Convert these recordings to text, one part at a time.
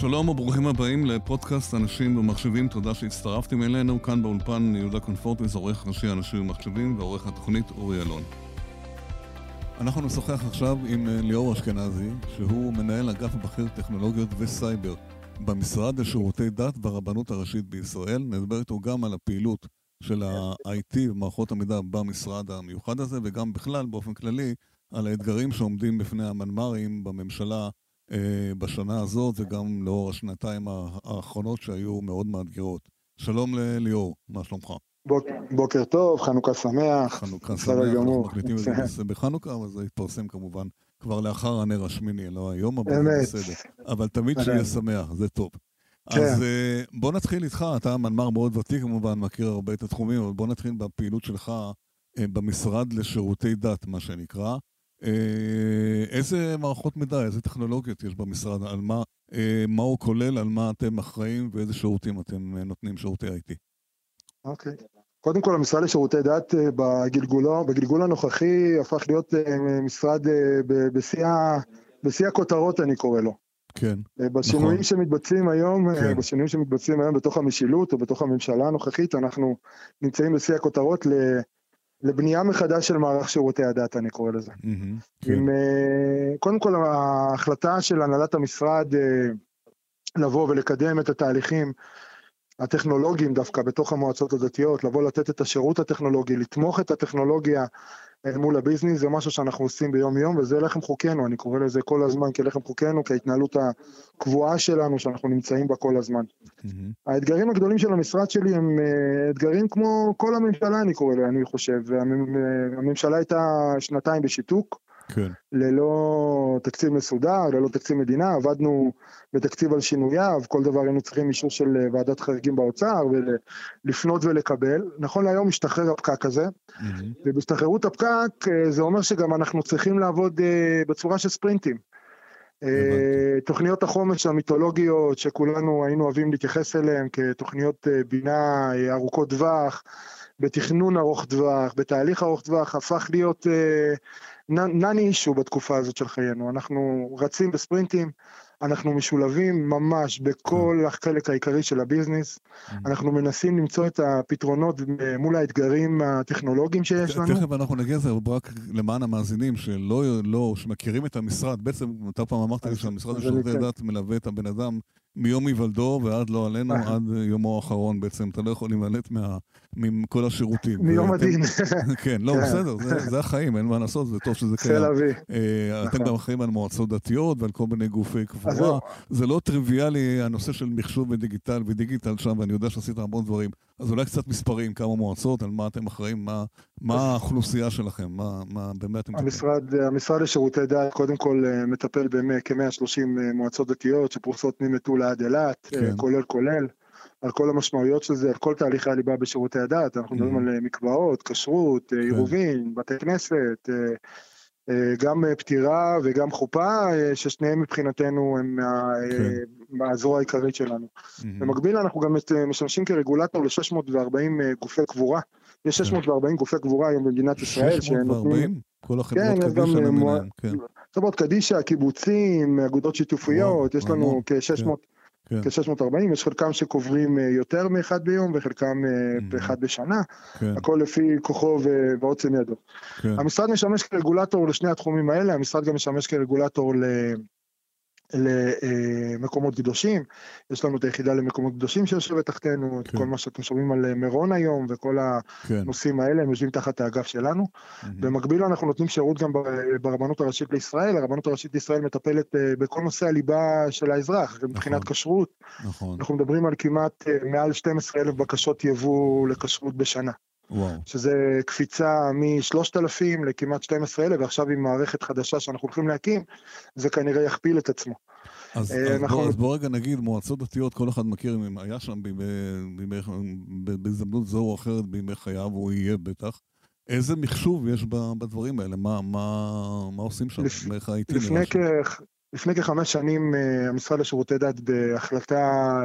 שלום וברוכים הבאים לפודקאסט אנשים במחשבים, תודה שהצטרפתם אלינו. כאן באולפן יהודה קונפורטס, עורך ראשי אנשים במחשבים ועורך התוכנית אורי אלון. אנחנו נשוחח עכשיו עם אה, ליאור אשכנזי, שהוא מנהל אגף בכיר טכנולוגיות וסייבר במשרד לשירותי דת ברבנות הראשית בישראל. נדבר איתו גם על הפעילות של ה-IT ומערכות המידע במשרד המיוחד הזה, וגם בכלל, באופן כללי, על האתגרים שעומדים בפני המנמ"רים בממשלה בשנה הזאת, וגם לאור השנתיים האחרונות שהיו מאוד מאתגרות. שלום לליאור, מה שלומך? בוקר טוב, חנוכה שמח. חנוכה שמח, אנחנו מקליטים את זה בחנוכה, אבל זה יתפרסם כמובן כבר לאחר הנר השמיני, לא היום, אבל בסדר. אבל תמיד שיהיה שמח, זה טוב. כן. אז אה, בוא נתחיל איתך, אתה מנמ"ר מאוד ותיק כמובן, מכיר הרבה את התחומים, אבל בוא נתחיל בפעילות שלך אה, במשרד לשירותי דת, מה שנקרא. אה, איזה מערכות מידע, איזה טכנולוגיות יש במשרד, על מה, מה הוא כולל, על מה אתם אחראים ואיזה שירותים אתם נותנים, שירותי IT. אוקיי. Okay. קודם כל, המשרד לשירותי דת בגלגולו, בגלגול הנוכחי הפך להיות משרד בשיא הכותרות, אני קורא לו. כן. אה, בשינויים נכון. שמתבצעים היום, אה, כן. בשינויים שמתבצעים היום בתוך המשילות או בתוך הממשלה הנוכחית, אנחנו נמצאים בשיא הכותרות לבנייה מחדש של מערך שירותי הדת, אני קורא לזה. Mm-hmm, כן. עם, אה, קודם כל, ההחלטה של הנהלת המשרד לבוא ולקדם את התהליכים הטכנולוגיים דווקא בתוך המועצות הדתיות, לבוא לתת את השירות הטכנולוגי, לתמוך את הטכנולוגיה מול הביזנס, זה משהו שאנחנו עושים ביום יום, וזה לחם חוקנו, אני קורא לזה כל הזמן כלחם חוקנו, כהתנהלות הקבועה שלנו, שאנחנו נמצאים בה כל הזמן. Mm-hmm. האתגרים הגדולים של המשרד שלי הם אה, אתגרים כמו כל הממשלה, אני קורא לזה, אני חושב. הממשלה הייתה שנתיים בשיתוק, כן. ללא תקציב מסודר, ללא תקציב מדינה, עבדנו בתקציב על שינוייו, כל דבר היינו צריכים אישור של אה, ועדת חריגים באוצר, ולפנות ולקבל. נכון להיום משתחרר הפקק הזה, mm-hmm. ובהשתחררות הפקק אה, זה אומר שגם אנחנו צריכים לעבוד אה, בצורה של ספרינטים. תוכניות החומש המיתולוגיות שכולנו היינו אוהבים להתייחס אליהן כתוכניות בינה ארוכות טווח, בתכנון ארוך טווח, בתהליך ארוך טווח, הפך להיות נאני אישו בתקופה הזאת של חיינו. אנחנו רצים בספרינטים, אנחנו משולבים ממש בכל. החלק העיקרי של הביזנס. Mm. אנחנו מנסים למצוא את הפתרונות מול האתגרים הטכנולוגיים שיש לנו. תכף אנחנו נגיע לזה, רק למען המאזינים שלא, לא, שמכירים את המשרד. בעצם, אתה פעם אמרת לי שהמשרד לשירותי כן. דת מלווה את הבן אדם מיום היוולדו ועד לא עלינו. עד יומו האחרון בעצם. אתה לא יכול להימלט מכל השירותים. מיום הדין. כן, לא, כן. בסדר, זה החיים, אין מה לעשות, זה טוב שזה קיים. אה, אתם נכון. גם אחראים על מועצות דתיות ועל כל מיני גופי קבורה. זה לא טריוויאלי הנושא של מחשוב ודיגיטל ודיגיטל שם, ואני יודע שעשית המון דברים. אז אולי קצת מספרים, כמה מועצות, על מה אתם אחראים, מה האוכלוסייה שלכם, מה באמת אתם מטפלים. המשרד לשירותי דת, קודם כל אה, מטפל בכ-130 מועצות דתיות שפרוסות ממטולה עד אילת, אה, כן. כולל כולל, על כל המשמעויות של זה, על כל תהליכי הליבה בשירותי הדת, אנחנו מדברים mm-hmm. על אה, מקוואות, כשרות, אה, כן. עירובין, בתי כנסת, גם פטירה וגם חופה, ששניהם מבחינתנו הם כן. הזרוע העיקרית שלנו. Mm-hmm. במקביל אנחנו גם משמשים כרגולטור ל-640 גופי קבורה. יש 640 כן. גופי קבורה היום במדינת ישראל. 640? כל החברות קדישא למיניהן, כן. חברות קדישא, קיבוצים, אגודות שיתופיות, יש לנו כ-600... כן. כ-640, יש חלקם שקוברים אה, יותר מאחד ביום וחלקם mm-hmm. אחד בשנה, כן. הכל לפי כוחו ועוצם ידו. כן. המשרד משמש כרגולטור לשני התחומים האלה, המשרד גם משמש כרגולטור ל... למקומות קדושים, יש לנו את היחידה למקומות קדושים שיושבת תחתינו, כן. את כל מה שאתם שומעים על מירון היום וכל כן. הנושאים האלה, הם יושבים תחת האגף שלנו. Mm-hmm. במקביל אנחנו נותנים שירות גם ברבנות הראשית לישראל, הרבנות הראשית לישראל מטפלת אה, בכל נושא הליבה של האזרח, נכון. מבחינת כשרות. נכון. אנחנו מדברים על כמעט אה, מעל 12 אלף בקשות יבוא לכשרות בשנה. וואו. שזה קפיצה מ-3,000 לכמעט 12,000, ועכשיו עם מערכת חדשה שאנחנו הולכים להקים, זה כנראה יכפיל את עצמו. אז, אה, אז, אנחנו... בוא, אז בוא רגע נגיד, מועצות דתיות, כל אחד מכיר אם היה שם בהזדמנות זו או אחרת בימי חייו, הוא יהיה בטח. איזה מחשוב יש בדברים האלה? מה, מה, מה עושים שם? לפ... לפני, כ... לפני כחמש שנים אה, המשרד לשירותי דת בהחלטה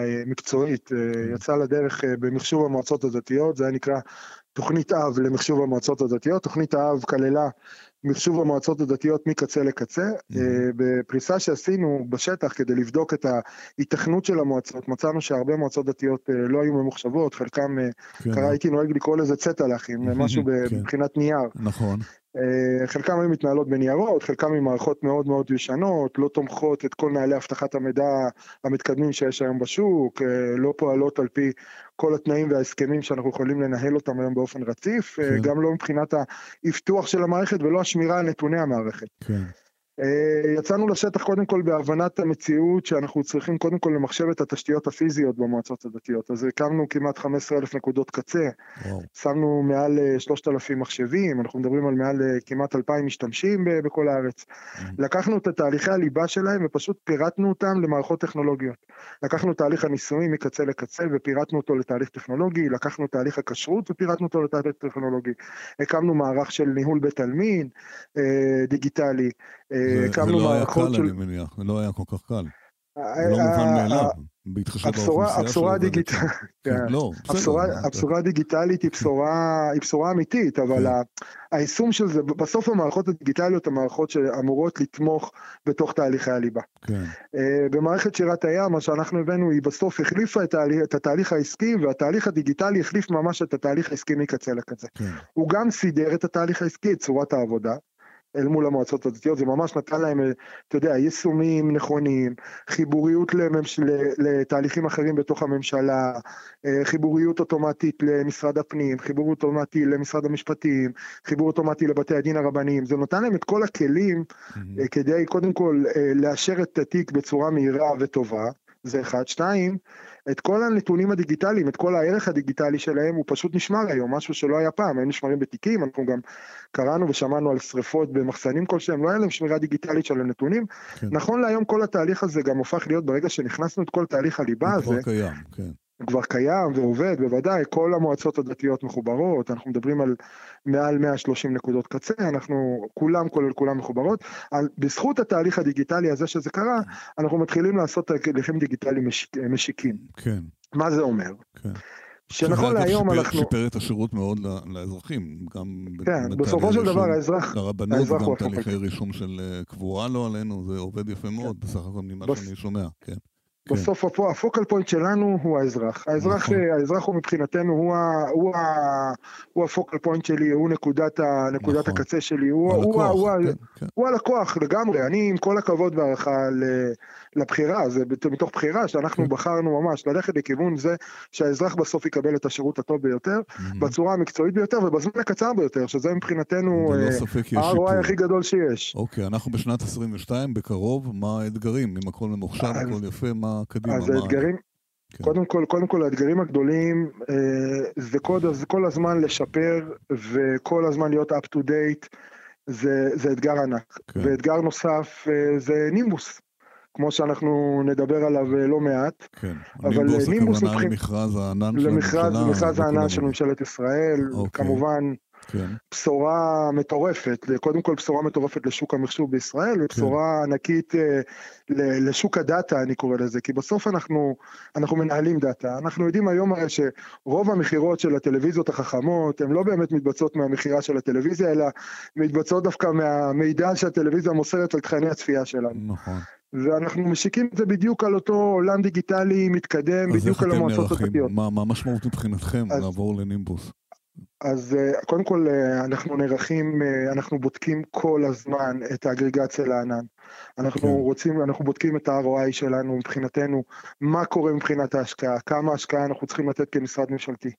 אה, מקצועית יצא לדרך במחשוב המועצות הדתיות, זה היה נקרא תוכנית אב למחשוב המועצות הדתיות, תוכנית האב כללה מחשוב המועצות הדתיות מקצה לקצה, mm-hmm. בפריסה שעשינו בשטח כדי לבדוק את ההיתכנות של המועצות, מצאנו שהרבה מועצות דתיות אה, לא היו ממוחשבות, חלקם, כן. קרה הייתי נוהג לקרוא לזה צטלחים, mm-hmm. משהו כן. מבחינת נייר. נכון. אה, חלקם היו מתנהלות בניירות, חלקם עם מערכות מאוד מאוד ישנות, לא תומכות את כל נהלי אבטחת המידע המתקדמים שיש היום בשוק, אה, לא פועלות על פי כל התנאים וההסכמים שאנחנו יכולים לנהל אותם היום באופן רציף, אה, כן. גם לא מבחינת האבטוח של המערכת ולא השמירה על נתוני המערכת. כן. אה, יצאנו לשטח קודם כל בהבנת המציאות שאנחנו צריכים קודם כל למחשב את התשתיות הפיזיות במועצות הדתיות. אז הקמנו כמעט 15 אלף נקודות קצה. שמנו מעל 3,000 אה, מחשבים, אנחנו מדברים על מעל אה, כמעט 2,000 משתמשים בכל הארץ. Mm-hmm. לקחנו את תהליכי הליבה שלהם ופשוט פירטנו אותם למערכות טכנולוגיות. לקחנו תהליך הניסויים מקצה לקצה ופירטנו אותו לתהליך טכנולוגי, לקחנו תהליך הכשרות ופירטנו אותו לתהליך טכנולוגי. הקמנו מערך של ניהול בית עלמין, דיגיטלי. הקמנו מערכות של... זה לא היה קל, אני מניח, זה לא היה כל כך קל. זה לא מובן מאליו, בהתחשב כן, לא, הבשורה הדיגיטלית היא בשורה אמיתית, אבל כן. היישום של זה, בסוף המערכות הדיגיטליות הן מערכות שאמורות לתמוך בתוך תהליכי הליבה. כן. אה, במערכת שירת הים, מה שאנחנו הבאנו, היא בסוף החליפה את התהליך העסקי, והתהליך הדיגיטלי החליף ממש את התהליך העסקי מקצה לקצה. הוא גם סידר את התהליך העסקי, את צורת העבודה, אל מול המועצות הדתיות, זה ממש נתן להם, אתה יודע, יישומים נכונים, חיבוריות לממש... לתהליכים אחרים בתוך הממשלה, אה, חיבוריות אוטומטית למשרד הפנים, חיבור אוטומטי למשרד המשפטים, חיבור אוטומטי לבתי הדין הרבניים, זה נותן להם את כל הכלים mm-hmm. כדי קודם כל אה, לאשר את התיק בצורה מהירה וטובה, זה אחד. שתיים, את כל הנתונים הדיגיטליים, את כל הערך הדיגיטלי שלהם, הוא פשוט נשמר היום, משהו שלא היה פעם, הם נשמרים בתיקים, אנחנו גם קראנו ושמענו על שריפות במחסנים כלשהם, לא היה להם שמירה דיגיטלית של הנתונים. כן. נכון להיום כל התהליך הזה גם הופך להיות, ברגע שנכנסנו את כל תהליך הליבה הזה, קיים, כן. כבר קיים ועובד, בוודאי, כל המועצות הדתיות מחוברות, אנחנו מדברים על מעל 130 נקודות קצה, אנחנו כולם, כולל כולם מחוברות. על, בזכות התהליך הדיגיטלי הזה שזה קרה, אנחנו מתחילים לעשות תהליכים דיגיטליים משיק, משיקים. כן. מה זה אומר? כן. שנכון להיום שיפר, אנחנו... שיפר את השירות מאוד לאזרחים, גם... כן, בסופו של דבר האזרח... לרבנות, גם תהליכי רישום של אה, קבורה לא עלינו, זה עובד יפה מאוד, כן. בסך הכל ממה בס... שאני שומע, כן. כן. בסוף ה focal point שלנו הוא האזרח. האזרח, נכון. האזרח הוא מבחינתנו, הוא, הוא, ה, הוא ה focal point שלי, הוא נקודת, ה, נקודת נכון. הקצה שלי, הוא, הלקוח, הוא, הוא, כן, כן. הוא הלקוח לגמרי. אני עם כל הכבוד והערכה לבחירה, זה מתוך בחירה שאנחנו כן. בחרנו ממש ללכת לכיוון זה שהאזרח בסוף יקבל את השירות הטוב ביותר. בצורה המקצועית ביותר ובזמן הקצר ביותר, שזה מבחינתנו אה, ה-ROI הכי גדול שיש. אוקיי, אנחנו בשנת 22, בקרוב, מה האתגרים? אם הכל ממוחשב, הכל יפה, מה קדימה? אז האתגרים... כן. קודם כל, קודם כל האתגרים הגדולים אה, זה, כל, זה כל הזמן לשפר וכל הזמן להיות up to date, זה, זה אתגר ענק. כן. ואתגר נוסף אה, זה נימבוס. כמו שאנחנו נדבר עליו אה, לא מעט. כן, אבל נימבוס הכוונה למכרז הענן של הממשלה. למכרז הענן של ממשלת ישראל, אוקיי. כמובן. כן. בשורה מטורפת, קודם כל בשורה מטורפת לשוק המחשוב בישראל, כן. ובשורה ענקית אה, לשוק הדאטה, אני קורא לזה, כי בסוף אנחנו, אנחנו מנהלים דאטה. אנחנו יודעים היום הרי שרוב המכירות של הטלוויזיות החכמות, הן לא באמת מתבצעות מהמכירה של הטלוויזיה, אלא מתבצעות דווקא מהמידע שהטלוויזיה מוסרת על תכני הצפייה שלנו. נכון. ואנחנו משיקים את זה בדיוק על אותו עולם דיגיטלי מתקדם, בדיוק על המועצות הדתיות. מה המשמעות מבחינתכם אז, לעבור לנימבוס? אז אה, קודם כל אה, אנחנו נערכים, אה, אנחנו בודקים כל הזמן את האגרגציה לענן. אנחנו okay. כן. רוצים, אנחנו בודקים את ה-ROI שלנו מבחינתנו, מה קורה מבחינת ההשקעה, כמה השקעה אנחנו צריכים לתת כמשרד ממשלתי,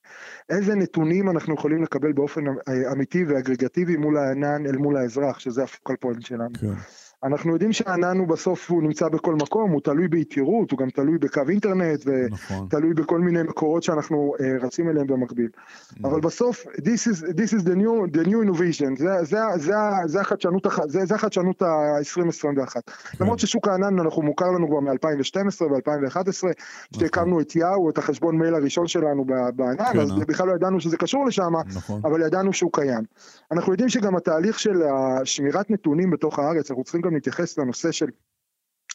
איזה נתונים אנחנו יכולים לקבל באופן אמיתי ואגרגטיבי מול הענן אל מול האזרח, שזה הפוקל פוינט שלנו. Okay. כן. אנחנו יודעים שהענן הוא בסוף, הוא נמצא בכל מקום, הוא תלוי ביתירות, הוא גם תלוי בקו אינטרנט, ותלוי נכון. בכל מיני מקורות שאנחנו uh, רצים אליהם במקביל. נכון. אבל בסוף, this is, this is the, new, the new innovation, זה, זה, זה, זה החדשנות, זה, זה החדשנות ה-2021. כן. למרות ששוק הענן, אנחנו מוכר לנו כבר מ-2012 ו-2011, כשהקמנו את יאו, את החשבון מייל הראשון שלנו בענן, כן, אז אה? בכלל לא ידענו שזה קשור לשם, נכון. אבל ידענו שהוא קיים. אנחנו יודעים שגם התהליך של שמירת נתונים בתוך הארץ, אנחנו צריכים גם להתייחס לנושא של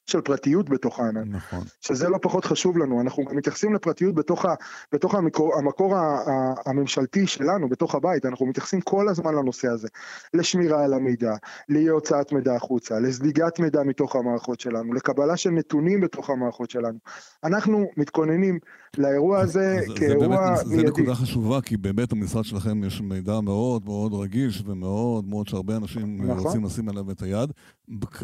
של פרטיות בתוך הענן. נכון. שזה לא פחות חשוב לנו, אנחנו מתייחסים לפרטיות בתוך, ה, בתוך המקור, המקור ה, ה, הממשלתי שלנו, בתוך הבית, אנחנו מתייחסים כל הזמן לנושא הזה, לשמירה על המידע, לאי הוצאת מידע החוצה, לזליגת מידע מתוך המערכות שלנו, לקבלה של נתונים בתוך המערכות שלנו. אנחנו מתכוננים לאירוע הזה זה, כאירוע זה באמת, מיידי. זה נקודה חשובה, כי באמת במשרד שלכם יש מידע מאוד מאוד רגיש ומאוד מאוד שהרבה אנשים נכון. רוצים לשים עליו את היד.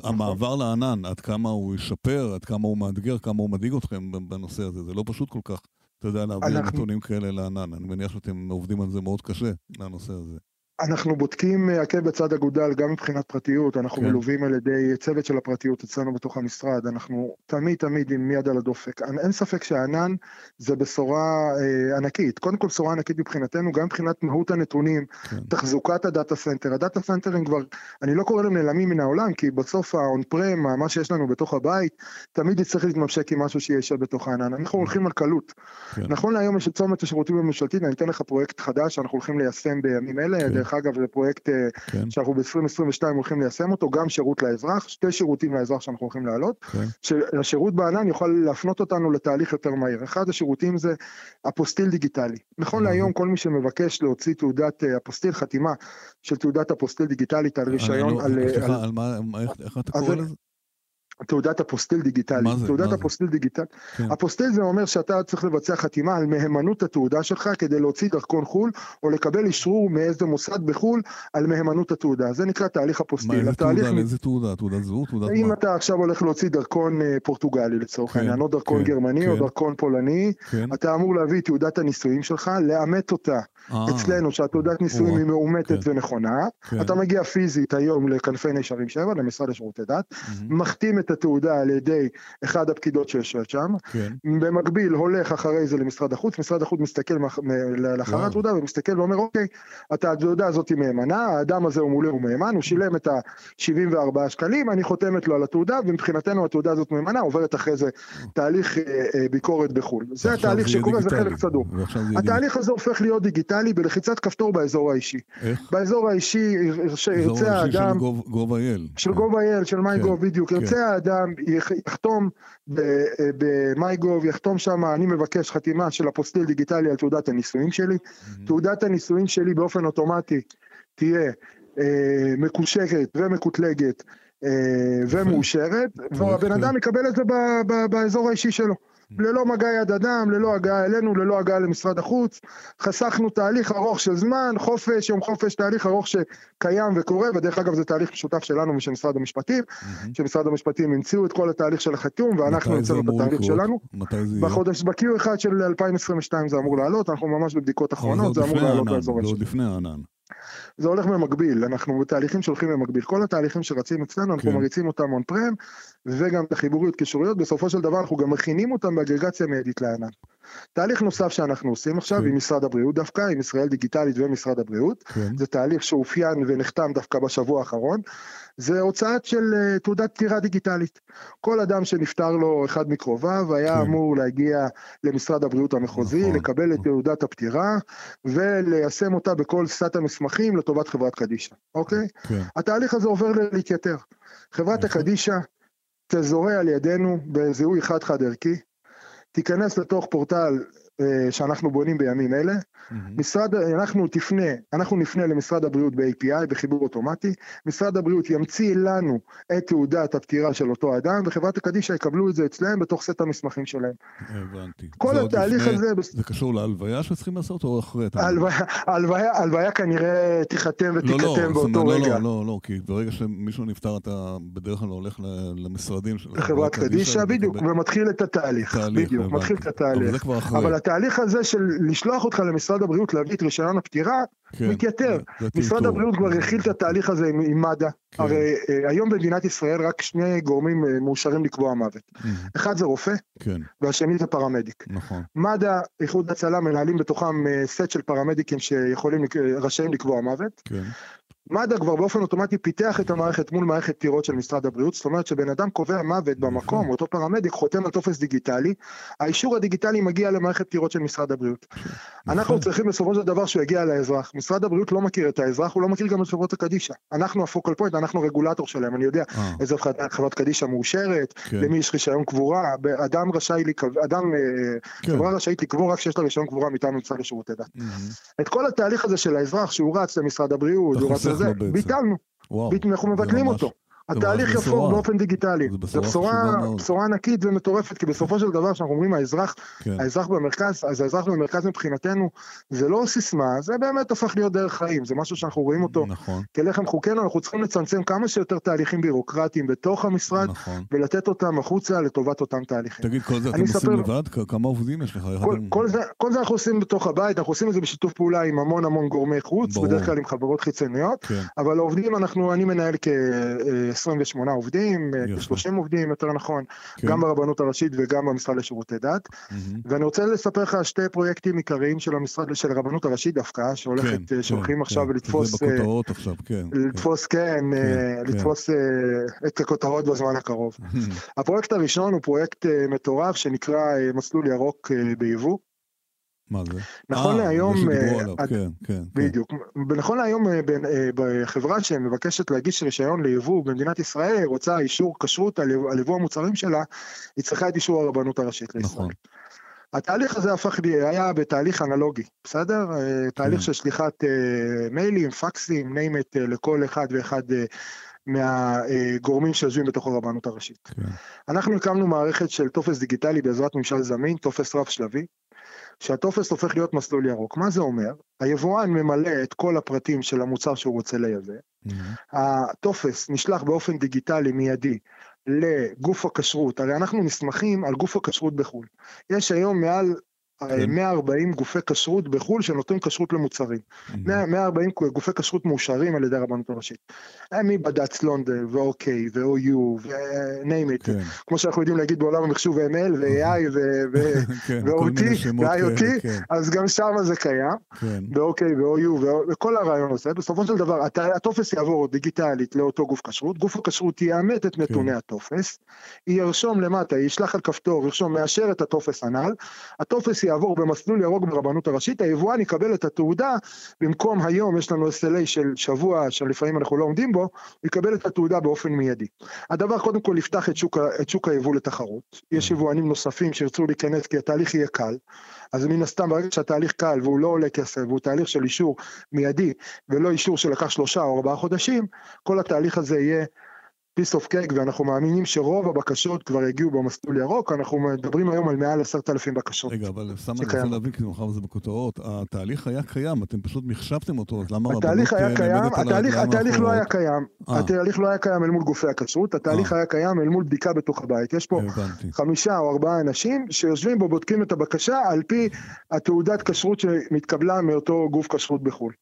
המעבר לענן, עד כמה הוא ישפר, עד כמה הוא מאתגר, כמה הוא מדאיג אתכם בנושא הזה, זה לא פשוט כל כך, אתה יודע, להעביר אנחנו- נתונים כאלה לענן. אני מניח שאתם עובדים על זה מאוד קשה, לנושא הזה. אנחנו בודקים אה, עקב בצד אגודל גם מבחינת פרטיות, אנחנו כן. מלווים על ידי צוות של הפרטיות אצלנו בתוך המשרד, אנחנו תמיד תמיד עם יד על הדופק. אין ספק שהענן זה בשורה אה, ענקית, קודם כל בשורה ענקית מבחינתנו, גם מבחינת מהות הנתונים, כן. תחזוקת ה data center, ה data center ים כבר, אני לא קורא להם נעלמים מן העולם, כי בסוף ה on-prem, מה שיש לנו בתוך הבית, תמיד יצטרך להתממשק עם משהו שישב בתוך הענן, אנחנו הולכים על קלות. כן. נכון להיום יש את צומת השירותים הממשלתית, אני אתן לך פרויקט חדש שאנחנו הולכים ליישם בימים אלה, כן. דרך אגב זה פרויקט אה, כן, שאנחנו ב-2022 הולכים ליישם אותו, גם שירות לאזרח, שתי שירותים לאזרח שאנחנו הולכים להעלות, כן, שהשירות בענן יוכל להפנות אותנו לתהליך יותר מהיר. אחד השירותים זה אפוסטיל דיגיטלי. נכון. להיום כל מי שמבקש להוציא תעודת אה, אפוסטיל, חתימה של תעודת אפוסטיל דיגיטלית על אני רישיון, לא- על, אה, סליחה, על על מה, איך- איך אתה קורא זה- לזה? תעודת אפוסטיל דיגיטלי. מה זה? תעודת מה? אפוסטיל דיגיטלי. כן. אפוסטיל זה אומר שאתה צריך לבצע חתימה על מהימנות התעודה שלך כדי להוציא דרכון חו"ל, או לקבל אישרור מאיזה מוסד בחו"ל על מהימנות התעודה. זה נקרא תהליך מה, אפוסטיל. איזה התהליך תעודה? מ- איזה תעודה? תעודת זהות? תעודת אם מה? אתה עכשיו הולך להוציא דרכון אה, פורטוגלי לצורך כן, העניין, או דרכון כן, גרמני או כן. דרכון פולני, כן. אתה אמור להביא את תעודת הנישואים שלך, לאמת אותה אה, אצלנו, שהתעודת נישואים היא מאומתת כן. ונכונה. כן. אתה מגיע פיזית היום לכנפי נשרים 7, למשרד לשירותי דת, מחתים את התעודה על ידי אחד הפקידות שיושבת שם, כן. במקביל הולך אחרי זה למשרד החוץ, משרד החוץ מסתכל לאחר. התעודה ומסתכל ואומר אוקיי, התעודה הזאת היא מהימנה, האדם הזה הוא מולא הוא מהימן, הוא שילם את ה-74 שקלים, אני חותמת לו על התעודה ומבחינתנו התעודה הזאת מהימנה, עוברת אחרי זה תהליך אה, אה, ביקורת בחו"ל. זה התהליך שקורה, זה. חלק סדור. התהליך הזה הופך להיות דיגיטלי בלחיצת כפתור באזור האישי. איך? באזור האישי ירצה אזור ירצה של האדם, גוב- gov.il. של כן. gov.il, של מייקוב, בדיוק, כן. ירצה האדם, יח- יחתום במייקוב, יחתום שם, אני מבקש חתימה של אפוסטיל דיגיטלי על תעודת הנישואים שלי, מהמם. תעודת הנישואים שלי באופן אוטומטי תהיה אה, מקושרת ומקוטלגת אה, ומאושרת, והבן. אדם יקבל את זה ב- ב- באזור האישי שלו. ללא מגע יד אדם, ללא הגעה אלינו, ללא הגעה למשרד החוץ. חסכנו תהליך ארוך של זמן, חופש, יום חופש, תהליך ארוך שקיים וקורה, ודרך אגב זה תהליך משותף שלנו ושל משרד המשפטים, מהמם. שמשרד המשפטים המציאו את כל התהליך של החתום, ואנחנו המצאנו את התהליך? שלנו. מתי זה יהיה? בחודש, ב-Q1 של 2022 זה אמור לעלות, אנחנו ממש בבדיקות אחרונות, זה אמור לעלות לאזור. עוד לפני הענן. זה הולך במקביל, אנחנו בתהליכים שהולכים במקביל. כל התהליכים שרצים אצלנו, אנחנו כן. מריצים אותם און פרם, וגם את החיבוריות קישוריות, בסופו של דבר אנחנו גם מכינים אותם באגרגציה מיידית לענן. תהליך נוסף שאנחנו עושים עכשיו כן. עם משרד הבריאות דווקא, עם ישראל דיגיטלית ומשרד הבריאות, כן. זה תהליך שאופיין ונחתם דווקא בשבוע האחרון, זה הוצאת של אה, תעודת פטירה דיגיטלית. כל אדם שנפטר לו אחד מקרוביו היה כן. אמור להגיע למשרד הבריאות המחוזי, נכון. לקבל את תעודת הפטירה וליישם אותה בכל סט המסמכים לטובת חברת קדישא, אוקיי? כן. התהליך הזה עובר להתייתר. חברת יפה. הקדישא תזוהה על ידינו בזיהוי חד-חד ערכי, תיכנס לתוך פורטל שאנחנו בונים בימים אלה, מהמם. משרד, אנחנו תפנה, אנחנו נפנה למשרד הבריאות ב-API, בחיבור אוטומטי, משרד הבריאות ימציא לנו את תעודת הפטירה של אותו אדם, וחברת הקדישא יקבלו את זה אצלם בתוך סט המסמכים שלהם. הבנתי. כל התהליך לפני- הזה, זה קשור להלוויה שצריכים לעשות או אחרי? אומר? ההלוויה- כנראה תיחתם לא, לא, ותיכתם זאת באותו אומרת, רגע. לא, לא, לא, כי ברגע שמישהו נפטר אתה בדרך כלל הולך למשרדים של חברת קדישא, בדיוק, ומתחיל את התהליך, תהליך, בדיוק. מתחיל את אבל התהליך. זה כבר אחרי. התהליך הזה של לשלוח אותך למשרד הבריאות להביא את רישיון הפטירה, כן, מתייתר. משרד. הבריאות כבר הכיל את התהליך הזה עם, עם מד"א. כן. הרי אה, היום במדינת ישראל רק שני גורמים אה, מאושרים לקבוע מוות. מהמם. אחד זה רופא, כן, והשני זה פרמדיק. נכון. מד"א, איחוד הצלה, מנהלים בתוכם אה, סט של פרמדיקים שיכולים, רשאים לקבוע מוות. כן, מד"א כבר באופן אוטומטי פיתח את המערכת מול מערכת פטירות של משרד הבריאות, זאת אומרת שבן אדם קובע מוות במקום, נכון. אותו פרמדיק חותם על טופס דיגיטלי, האישור הדיגיטלי מגיע למערכת פטירות של משרד הבריאות. נכון. אנחנו צריכים בסופו של דבר שהוא יגיע לאזרח. משרד הבריאות לא מכיר את האזרח, הוא לא מכיר גם את חברות הקדישא. אנחנו ה focal point, אנחנו רגולטור שלהם, אני יודע אה. איזה חברת קדישא מאושרת, כן. למי יש רישיון קבורה, אדם רשאי, אדם, אה, כן. חברה רשאית לקבור רק כשיש לה רישיון קבורה מטעם משרד לשירותי דת. את כל התהליך הזה של האזרח שהוא רץ למשרד הבריאות, הוא רץ לזה, ביטלנו. אנחנו מבטלים אותו. התהליך יפור באופן דיגיטלי. זו בשורה, בשורה ענקית ומטורפת, כי בסופו של דבר, כשאנחנו אומרים האזרח, כן. האזרח במרכז, אז האזרח במרכז מבחינתנו, זה לא סיסמה, זה באמת הפך להיות דרך חיים, זה משהו שאנחנו רואים אותו נכון. כלחם חוקנו, אנחנו צריכים לצמצם כמה שיותר תהליכים בירוקרטיים בתוך המשרד, נכון. ולתת אותם החוצה לטובת אותם תהליכים. תגיד, כל זה אתם עושים לבד? כמה עובדים יש לך? כל, כל, זה, כל זה אנחנו עושים בתוך הבית, אנחנו עושים את זה בשיתוף פעולה עם המון המון גורמי חוץ, ברור. בדרך כלל עם חברות חיצוניות, כן. אבל העובדים, אנחנו, אני מנהל כ... 28 עובדים, כ-30 עובדים יותר נכון, כן. גם ברבנות הראשית וגם במשרד לשירותי דת. Mm-hmm. ואני רוצה לספר לך שתי פרויקטים עיקריים של המשרד, של הרבנות הראשית דווקא, שהולכת, כן, שהולכים כן, עכשיו כן. לתפוס... זה בכותרות עכשיו, כן. לתפוס, כן, כן, כן לתפוס כן. את הכותרות בזמן הקרוב. הפרויקט הראשון הוא פרויקט מטורף שנקרא מסלול ירוק ביבוא. מה זה? נכון אה, להיום, אה, את, כן, כן, בדיוק, כן. נכון להיום אה, בחברה שמבקשת להגיש רישיון ליבוא במדינת ישראל, רוצה אישור כשרות על יבוא המוצרים שלה, היא צריכה את אישור הרבנות הראשית לישראל. נכון. התהליך הזה הפך לי, היה בתהליך אנלוגי, בסדר? תהליך כן. של שליחת מיילים, פקסים, name it לכל אחד ואחד מהגורמים שיושבים בתוך הרבנות הראשית. כן. אנחנו הקמנו מערכת של טופס דיגיטלי בעזרת ממשל זמין, טופס רב שלבי, שהטופס הופך להיות מסלול ירוק. מה זה אומר? היבואן ממלא את כל הפרטים של המוצר שהוא רוצה לייבא, mm-hmm. הטופס נשלח באופן דיגיטלי מיידי לגוף הכשרות, הרי אנחנו נסמכים על גוף הכשרות בחו"ל. יש היום מעל 140 כן. גופי כשרות בחו"ל שנותנים כשרות למוצרים. 140 גופי כשרות מאושרים על ידי הרבנות הראשית. מבד"ץ לונדון ואוקיי ואו-יו וניים איט. כמו שאנחנו יודעים להגיד בעולם המחשוב ML ו-AI ו-OT ו-IoT, אז גם שם זה קיים. ואוקיי ואו-יו וכל הרעיון הזה. בסופו של דבר הטופס יעבור דיגיטלית לאותו גוף כשרות, גוף הכשרות יאמת את נתוני הטופס, ירשום למטה, ישלח על כפתור, ירשום מאשר את הטופס הנ"ל, הטופס יעבור במסלול ירוק ברבנות הראשית, היבואן יקבל את התעודה, במקום היום יש לנו SLA של שבוע שלפעמים אנחנו לא עומדים בו, הוא יקבל את התעודה באופן מיידי. הדבר קודם כל יפתח את שוק, את שוק היבוא לתחרות, יש יבואנים נוספים שירצו להיכנס כי התהליך יהיה קל, אז מן הסתם ברגע שהתהליך קל והוא לא עולה כסף והוא תהליך של אישור מיידי ולא אישור שלקח שלושה או ארבעה חודשים, כל התהליך הזה יהיה piece of cake ואנחנו מאמינים שרוב הבקשות כבר יגיעו במסלול ירוק, אנחנו מדברים היום על מעל עשרת אלפים בקשות. רגע, אבל סתם אני רוצה להבין, כי מחר זה בכותרות, התהליך היה קיים, אתם פשוט מחשבתם אותו, אז למה הרבנות נעמדת על הרגליים התהליך לא היה קיים, אה. התהליך לא היה קיים אל מול גופי הכשרות, התהליך אה. היה קיים אל מול בדיקה בתוך הבית. יש פה חמישה או ארבעה אנשים שיושבים בו, בודקים את הבקשה על פי התעודת כשרות שמתקבלה מאותו גוף כשרות בחו"ל.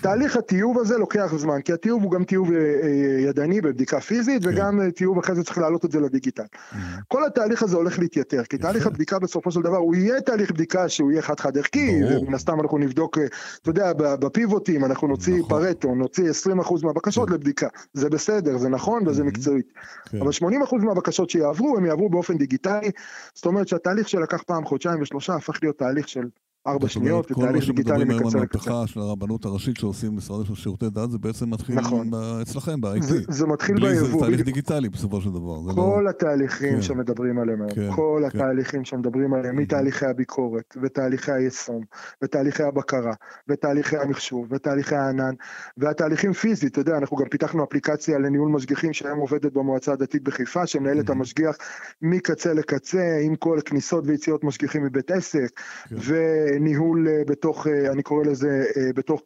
תהליך הטיוב הזה לוקח זמן, כי הטיוב הוא גם טיוב אה, אה, ידני בבדיקה פיזית, כן. וגם אה, טיוב אחרי זה צריך להעלות את זה לדיגיטל. Mm-hmm. כל התהליך הזה הולך להתייתר, כי תהליך הבדיקה בסופו של דבר, הוא יהיה תהליך בדיקה שהוא יהיה חד-חד ערכי, ומן הסתם אנחנו נבדוק, אתה יודע, בפיבוטים אנחנו נוציא נכון. פרטו, נוציא 20% מהבקשות כן. לבדיקה. זה בסדר, זה נכון וזה mm-hmm. מקצועית. כן. אבל 80% מהבקשות שיעברו, הם יעברו באופן דיגיטלי, זאת אומרת שהתהליך שלקח פעם חודשיים ושלושה הפך להיות תהליך של ארבע שניות, ותהליך דיגיטלי מקצר לקצר. כל מה שמדברים היום על המהפכה של הרבנות הראשית שעושים משרד של שירותי דת, זה בעצם מתחיל נכון. אצלכם, ב-IT. זה, זה מתחיל ביבוא. זה תהליך דיגיטלי בסופו של דבר. לא- כל לא... התהליכים כן. שמדברים עליהם היום, כן, כל כן. התהליכים שמדברים עליהם, מתהליכי הביקורת, ותהליכי היישום, ותהליכי הבקרה, ותהליכי המחשוב, ותהליכי הענן, והתהליכים פיזית, אתה יודע, אנחנו גם פיתחנו אפליקציה לניהול משגיחים שהיום עובדת במועצה הדתית בחיפה, שמנהלת המשגיח מקצה לקצה, עם כל כניסות ויציאות משגיחים מבית עסק, כן. ניהול אה, בתוך, אה, אני קורא לזה, אה, בתוך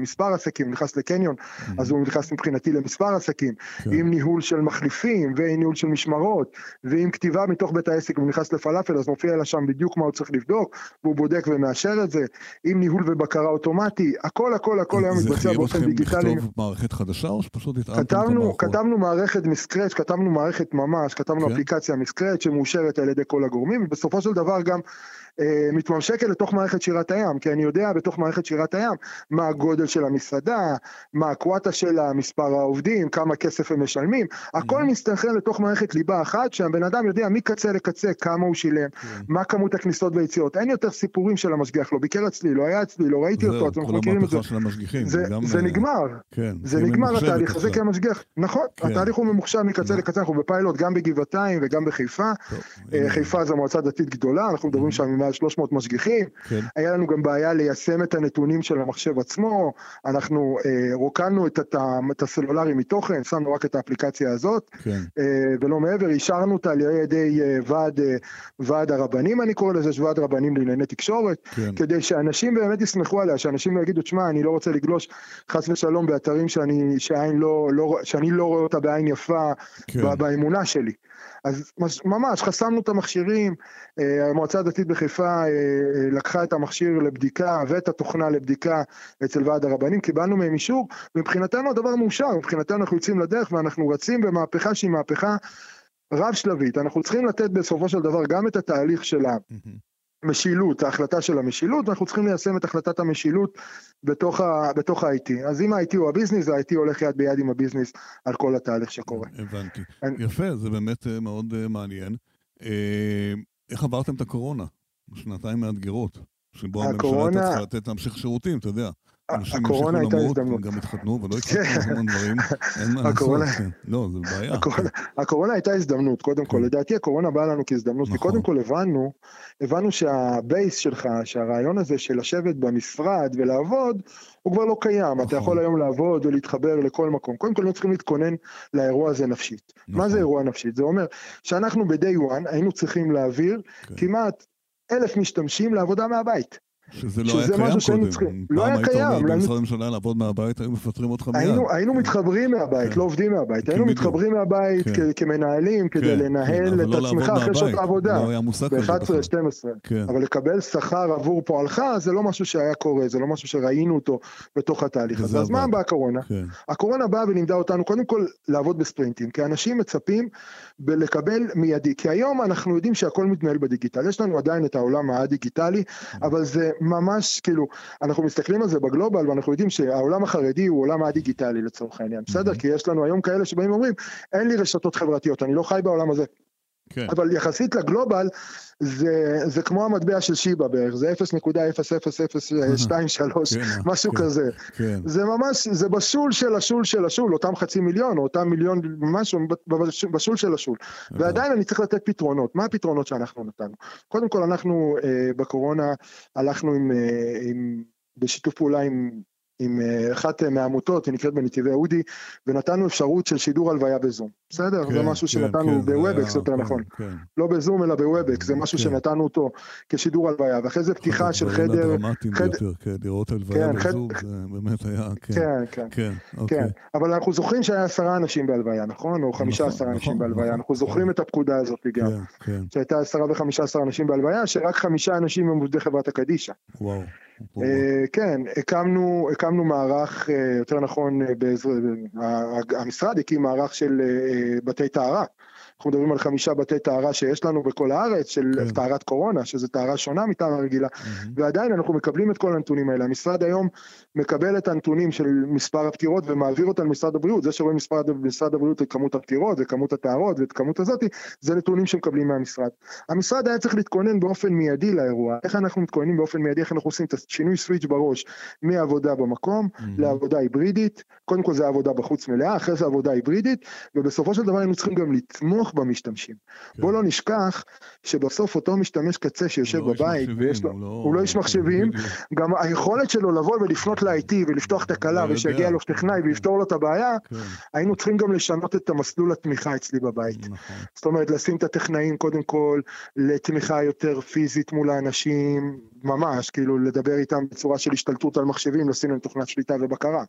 מספר עסקים, נכנס לקניון, mm-hmm. אז הוא נכנס מבחינתי למספר עסקים, כן. עם ניהול של מחליפים, ועם ניהול של משמרות, ועם כתיבה מתוך בית העסק, הוא נכנס לפלאפל, אז מופיע לה שם בדיוק מה הוא צריך לבדוק, והוא בודק ומאשר את זה, עם ניהול ובקרה אוטומטי, הכל הכל הכל היום מתבצע באופן דיגיטלי. זה חייב לכתוב מערכת חדשה, או שפשוט התאמתם את המערכות? כתבנו מערכת מסקרץ', כתבנו מערכת ממש, כתבנו כן? אפליקציה מסקרץ' שמאושרת על ידי כל הגורמים, ובסופו של דבר גם מתממשקת לתוך מערכת שירת הים, כי אני יודע בתוך מערכת שירת הים מה הגודל של המסעדה, מה הקוואטה שלה, מספר העובדים, כמה כסף הם משלמים, הכל mm-hmm. מסתנכרן לתוך מערכת ליבה אחת, שהבן אדם יודע מקצה לקצה כמה הוא שילם, mm-hmm. מה כמות הכניסות ויציאות, אין יותר סיפורים של המשגיח, לא ביקר אצלי, לא היה אצלי, לא ראיתי אותו, אתם מכירים את זה. זה, זה אה, נגמר, כן, זה נגמר התהליך הזה כמשגיח, נכון, כן. התהליך הוא ממוחשב מקצה לקצה, אנחנו בפיילוט גם בגבעתיים וגם בחיפה, אה, חיפה זו מועצה דתית גדולה, אנחנו מדברים שם עם 300 משגיחים, כן. היה לנו גם בעיה ליישם את הנתונים של המחשב עצמו, אנחנו אה, רוקנו את, את הסלולרי מתוכן, שמנו רק את האפליקציה הזאת, כן. אה, ולא מעבר, אישרנו אותה על ידי אה, ועד, אה, ועד הרבנים, אני קורא לזה, ועד רבנים לענייני תקשורת, כן. כדי שאנשים באמת יסמכו עליה, שאנשים לא יגידו, תשמע, אני לא רוצה לגלוש חס ושלום באתרים שאני, לא, לא, שאני לא רואה אותה בעין יפה כן. באמונה שלי. אז ממש חסמנו את המכשירים, אה, המועצה הדתית בחיפה אה, אה, לקחה את המכשיר לבדיקה ואת התוכנה לבדיקה אצל ועד הרבנים, קיבלנו מהם אישור, ומבחינתנו הדבר מאושר, מבחינתנו אנחנו יוצאים לדרך ואנחנו רצים במהפכה שהיא מהפכה רב שלבית, אנחנו צריכים לתת בסופו של דבר גם את התהליך שלה. משילות, ההחלטה של המשילות, ואנחנו צריכים ליישם את החלטת המשילות בתוך, ה, בתוך ה-IT. אז אם ה-IT הוא הביזנס, ה-IT הולך יד ביד עם הביזנס על כל התהליך שקורה. הבנתי. אני... יפה, זה באמת אה, מאוד מעניין. איך עברתם את הקורונה? שנתיים מאתגרות. שבו הקורונה... הממשלה הייתה צריכה לתת להמשיך שירותים, אתה יודע. אנשים הקורונה הייתה הזדמנות. הם גם התחתנו ולא התחתנו המון דברים, אין מה לעשות. כן. לא, זה בעיה. הקורונה הייתה הזדמנות, קודם כל. כן. לדעתי הקורונה באה לנו כהזדמנות, כי נכון. קודם כל הבנו, הבנו שהבייס שלך, שהרעיון הזה של לשבת במשרד ולעבוד, הוא כבר לא קיים. אתה יכול נכון. היום לעבוד ולהתחבר לכל מקום. קודם כל, לא צריכים להתכונן לאירוע הזה נפשית. מה זה אירוע נפשית? זה אומר שאנחנו ב-day one היינו צריכים להעביר כן. כמעט אלף משתמשים לעבודה מהבית. שזה לא היה קיים קודם. צריכים. לא היה קיים. פעם היית עובד במשרד הממשלה לעבוד מהבית, היו מפטרים אותך מיד. היינו, היינו כן. מתחברים מהבית, כן. לא עובדים מהבית. היינו מתחברים מהבית כן. כמנהלים, כדי לנהל את לא עצמך אחרי שעות העבודה. לא היה מושג כזה בכלל. ב-11-12. כן. אבל לקבל שכר עבור פועלך, זה לא משהו שהיה קורה, זה לא משהו שראינו אותו בתוך התהליך הזה. אז מה באה הקורונה? הקורונה באה ולימדה אותנו, קודם כל, לעבוד בספרינטים. כי אנשים מצפים לקבל מיידי. כי היום אנחנו יודעים שהכל מתנהל בדיגיטל. יש לנו עדיין את העולם הדיגיטלי, אבל זה ממש כאילו, אנחנו מסתכלים על זה בגלובל ואנחנו יודעים שהעולם החרדי הוא עולם הדיגיטלי לצורך העניין, בסדר? כי יש לנו היום כאלה שבאים ואומרים, אין לי רשתות חברתיות, אני לא חי בעולם הזה. כן. אבל יחסית לגלובל, זה, זה כמו המטבע של שיבא בערך, זה 0.00023, כן, משהו כן, כזה. כן. זה ממש, זה בשול של השול של השול, אותם חצי מיליון, או אותם מיליון, משהו, בשול של השול. ועדיין אני צריך לתת פתרונות. מה הפתרונות שאנחנו נתנו? קודם כל, אנחנו אה, בקורונה הלכנו עם, אה, עם, בשיתוף פעולה עם עם אה, אחת אה, מהעמותות, היא נקראת בנתיבי אודי, ונתנו אפשרות של שידור הלוויה בזום. בסדר? כן, זה משהו כן, שנתנו כן, ב Webex יותר כן, נכון. כן. לא בזום אלא ב Webex, זה משהו כן. שנתנו אותו כשידור הלוויה, ואחרי זה פתיחה של חדר... הדרמטיים חד... ביותר, כן, לראות הלוויה כן, בזום, חד... זה באמת היה, כן. כן, כן. כן, אוקיי. כן. אבל אנחנו זוכרים שהיה עשרה אנשים בהלוויה, נכון? או חמישה עשרה נכון, אנשים נכון, בהלוויה, נכון, אנחנו זוכרים את הפקודה הזאת גם. כן, כן. שהייתה עשרה וחמישה עשרה אנשים בהלוויה, שרק חמישה אנשים הם עובדי חברת הקדישא. וואו. אה, כן, הקמנו, הקמנו מערך, אה, יותר נכון, אה, המשרד הקים מערך של בתי טהרה. אנחנו מדברים על חמישה בתי טהרה שיש לנו בכל הארץ, של כן. טהרת קורונה, שזו טהרה שונה מטהרה רגילה, mm-hmm. ועדיין אנחנו מקבלים את כל הנתונים האלה. המשרד היום מקבל את הנתונים של מספר הפטירות ומעביר אותם למשרד הבריאות. זה שרואים משרד, משרד הבריאות את כמות הפטירות וכמות הטהרות ואת כמות הזאתי, זה נתונים שמקבלים מהמשרד. המשרד היה צריך להתכונן באופן מיידי לאירוע. איך אנחנו מתכוננים באופן מיידי, איך אנחנו עושים את השינוי סוויץ' בראש מעבודה במקום mm-hmm. לעבודה היברידית. קודם כל זה עבודה בחוץ מלאה, אחרי זה עבודה היברידית, ובסופו של דבר היינו צריכים גם לתמוך לתמוך במשתמשים. כן. בוא לא נשכח שבסוף אותו משתמש קצה שיושב לא בבית, ויש לו, לא, הוא לא איש מחשבים, גם היכולת שלו לבוא ולפנות ל-IT ולפתוח את הקלה לא ושיגיע לו טכנאי ויפתור לו את הבעיה, כן. היינו צריכים גם לשנות את המסלול התמיכה אצלי בבית. נכון. זאת אומרת, לשים את הטכנאים קודם כל לתמיכה יותר פיזית מול האנשים, ממש, כאילו לדבר איתם בצורה של השתלטות על מחשבים, לשים להם תוכנת שליטה ובקרה.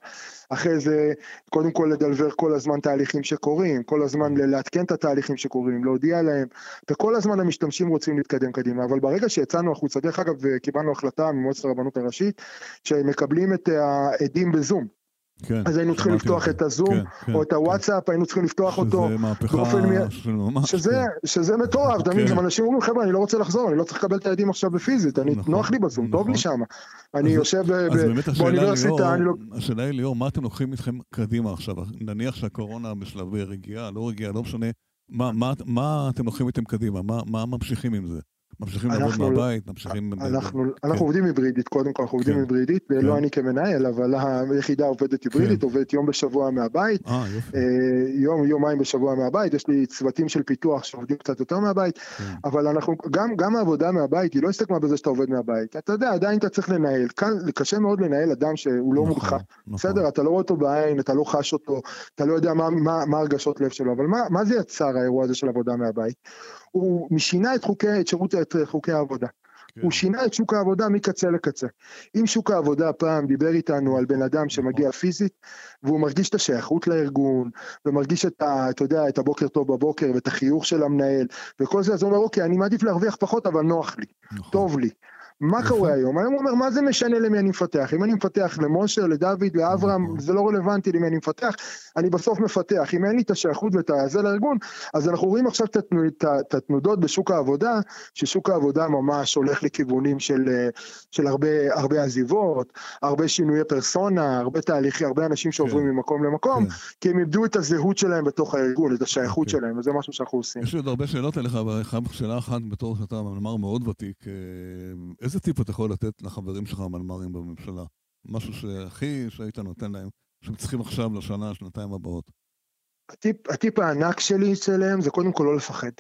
אחרי זה, קודם כל לדלבר כל הזמן תהליכים שקורים, כל הזמן לעדכן את התהליכים שקורים, להודיע להם, וכל הזמן המשתמשים רוצים להתקדם קדימה, אבל ברגע שיצאנו החוצה, דרך אגב, קיבלנו החלטה ממועצת הרבנות הראשית, שהם מקבלים את העדים בזום. כן, אז היינו צריכים לפתוח את הזום, כן, כן, או את הוואטסאפ, כן. היינו צריכים לפתוח אותו. שזה מהפכה של ממש. שזה, כן. שזה מטורף, תמיד כן. גם אנשים אומרים, חבר'ה, אני לא רוצה לחזור, אני לא צריך לקבל את הילדים עכשיו בפיזית, אני, נכון, נוח לי בזום, נכון. טוב לי נכון. שם. אני יושב באוניברסיטה, אני לא... השאלה היא, ליאור, מה אתם לוקחים איתכם קדימה עכשיו? נניח שהקורונה בשלבי רגיעה, לא רגיעה, לא משנה, מה, מה, מה אתם לוקחים איתם קדימה? מה, מה ממשיכים עם זה? ממשיכים לעבוד מהבית, ממשיכים... אנחנו, כן. אנחנו עובדים היברידית, קודם כל אנחנו עובדים כן. היברידית, כן. לא אני כמנהל, אבל היחידה עובדת היברידית, כן. עובדת יום בשבוע מהבית, אה. אה, יום, יומיים בשבוע מהבית, יש לי צוותים של פיתוח שעובדים קצת יותר מהבית, כן. אבל אנחנו, גם, גם העבודה מהבית היא לא הסתכמה בזה שאתה עובד מהבית, אתה יודע, עדיין אתה צריך לנהל, כאן קשה מאוד לנהל אדם שהוא לא נכון, מולך, נכון. בסדר, אתה לא רואה אותו בעין, אתה לא חש אותו, אתה לא יודע מה, מה, מה הרגשות לב שלו, אבל מה, מה זה יצר האירוע הזה של עבודה מהבית? הוא שינה את חוקי, את שירות, את חוקי העבודה. כן. הוא שינה את שוק העבודה מקצה לקצה. אם שוק העבודה פעם דיבר איתנו על בן אדם שמגיע נכון. פיזית, והוא מרגיש את השייכות לארגון, ומרגיש את ה... אתה יודע, את הבוקר טוב בבוקר, ואת החיוך של המנהל, וכל זה, אז הוא אומר, אוקיי, אני מעדיף להרוויח פחות, אבל נוח לי, נכון. טוב לי. מה קורה היום? היום הוא אומר, מה זה משנה למי אני מפתח? אם אני מפתח למשה, לדוד, לאברהם, נכון. זה לא רלוונטי למי אני מפתח, אני בסוף מפתח. אם אין לי את השייכות ואת הזה לארגון, אז אנחנו רואים עכשיו את התנודות בשוק העבודה, ששוק העבודה ממש הולך לכיוונים של, של הרבה, הרבה עזיבות, הרבה שינויי פרסונה, הרבה תהליכים, הרבה אנשים שעוברים כן. ממקום למקום, כן. כי הם איבדו את הזהות שלהם בתוך הארגון, את השייכות. אוקיי. שלהם, וזה משהו שאנחנו עושים. יש לי עוד הרבה שאלות אליך, אבל שאלה אחת בתור שאתה מנמ"ר מאוד ותיק. איזה טיפ אתה יכול לתת לחברים שלך המנמ"רים בממשלה? משהו שהכי שהיית נותן להם, שהם צריכים עכשיו לשנה, שנתיים הבאות. הטיפ, הטיפ הענק שלי אצלם זה קודם כל לא לפחד.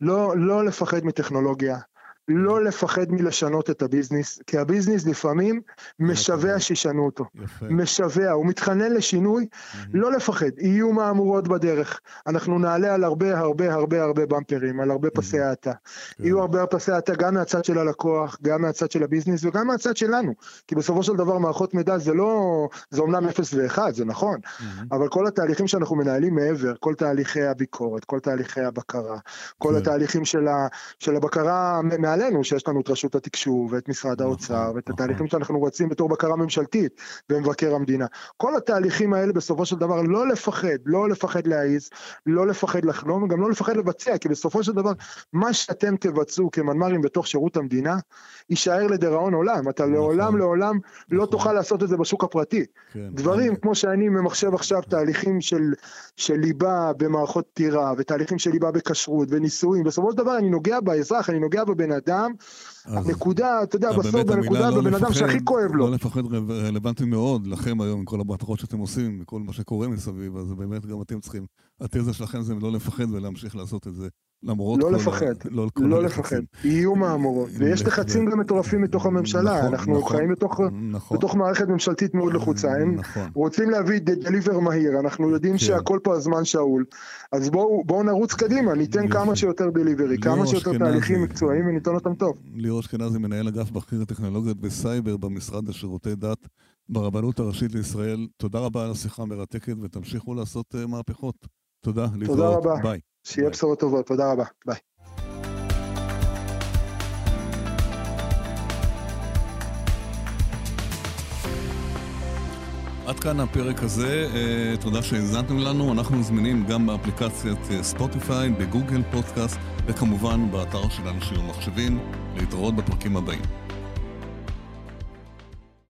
לא, לא לפחד מטכנולוגיה, לא לפחד מלשנות את הביזנס, כי הביזנס לפעמים משווע שישנו אותו. יפה. משווע, הוא מתחנן לשינוי, לא לפחד, יהיו מהמורות בדרך. אנחנו נעלה על הרבה הרבה הרבה הרבה במפרים, על הרבה פסי האטה. כן. יהיו הרבה פסי האטה גם מהצד של הלקוח, גם מהצד של הביזנס וגם מהצד שלנו. כי בסופו של דבר מערכות מידע זה לא, זה אומנם 0 ו-1, זה נכון, אבל כל התהליכים שאנחנו מנהלים מעבר, כל תהליכי הביקורת, כל תהליכי הבקרה, כל כן. התהליכים של, ה, של הבקרה מעלינו, שיש לנו את רשות התקשוב ואת משרד נכון, האוצר ואת נכון. התהליכים שאנחנו רוצים בתור בקרה ממשלתית ומבקר המדינה. כל התהליכים האלה בסופו של דבר לא לפחד, לא לפחד להעיז, לא לפחד לחלום, גם לא לפחד לבצע, כי בסופו של דבר מה שאתם תבצעו כמנמ"רים בתוך שירות המדינה, יישאר לדיראון עולם. אתה נכון, לעולם לעולם לא תוכל לעשות את זה בשוק הפרטי. כן, דברים כמו שאני ממחשב עכשיו תהליכים של, של ליבה במערכות פטירה ותהליכים של ליבה בכשרות ונישואים, בסופו של דבר אני נוגע באזרח, אני נוגע בבן אדם, הנקודה, אתה יודע, בסוף בנקודה לא בבן אדם שהכי כואב לו. לא לפחד רלוונטי מאוד לכם היום, עם כל הבטחות שאתם עושים, וכל מה שקורה מסביב, אז באמת גם אתם צריכים, התזה שלכם זה לא לפחד ולהמשיך לעשות את זה. למרות לא כל לפחד, ה... לא, לא לפחד, יהיו מהמורות, ויש לחצים גם מטורפים מתוך הממשלה, נכון, אנחנו נכון, חיים בתוך, נכון, בתוך מערכת ממשלתית מאוד לחוצה, הם נכון. רוצים להביא דליבר מהיר, אנחנו יודעים כן. שהכל פה הזמן שאול, אז בואו בוא נרוץ קדימה, ניתן. כמה שיותר דליברי, כמה שיותר תהליכים מקצועיים וניתן אותם טוב. ליאור אשכנזי, מנהל אגף בכיר הטכנולוגיות וסייבר במשרד לשירותי דת ברבנות הראשית לישראל, תודה רבה על השיחה המרתקת ותמשיכו לעשות אה, מהפכות. תודה, להתראות. ביי. שיהיה בשורות טובות, תודה רבה, ביי. עד כאן הפרק הזה, אה, תודה שהאזנתם לנו, אנחנו זמינים גם באפליקציית אה, ספוטיפיי, בגוגל פודקאסט וכמובן באתר של אנשים ומחשבים, להתראות בפרקים הבאים.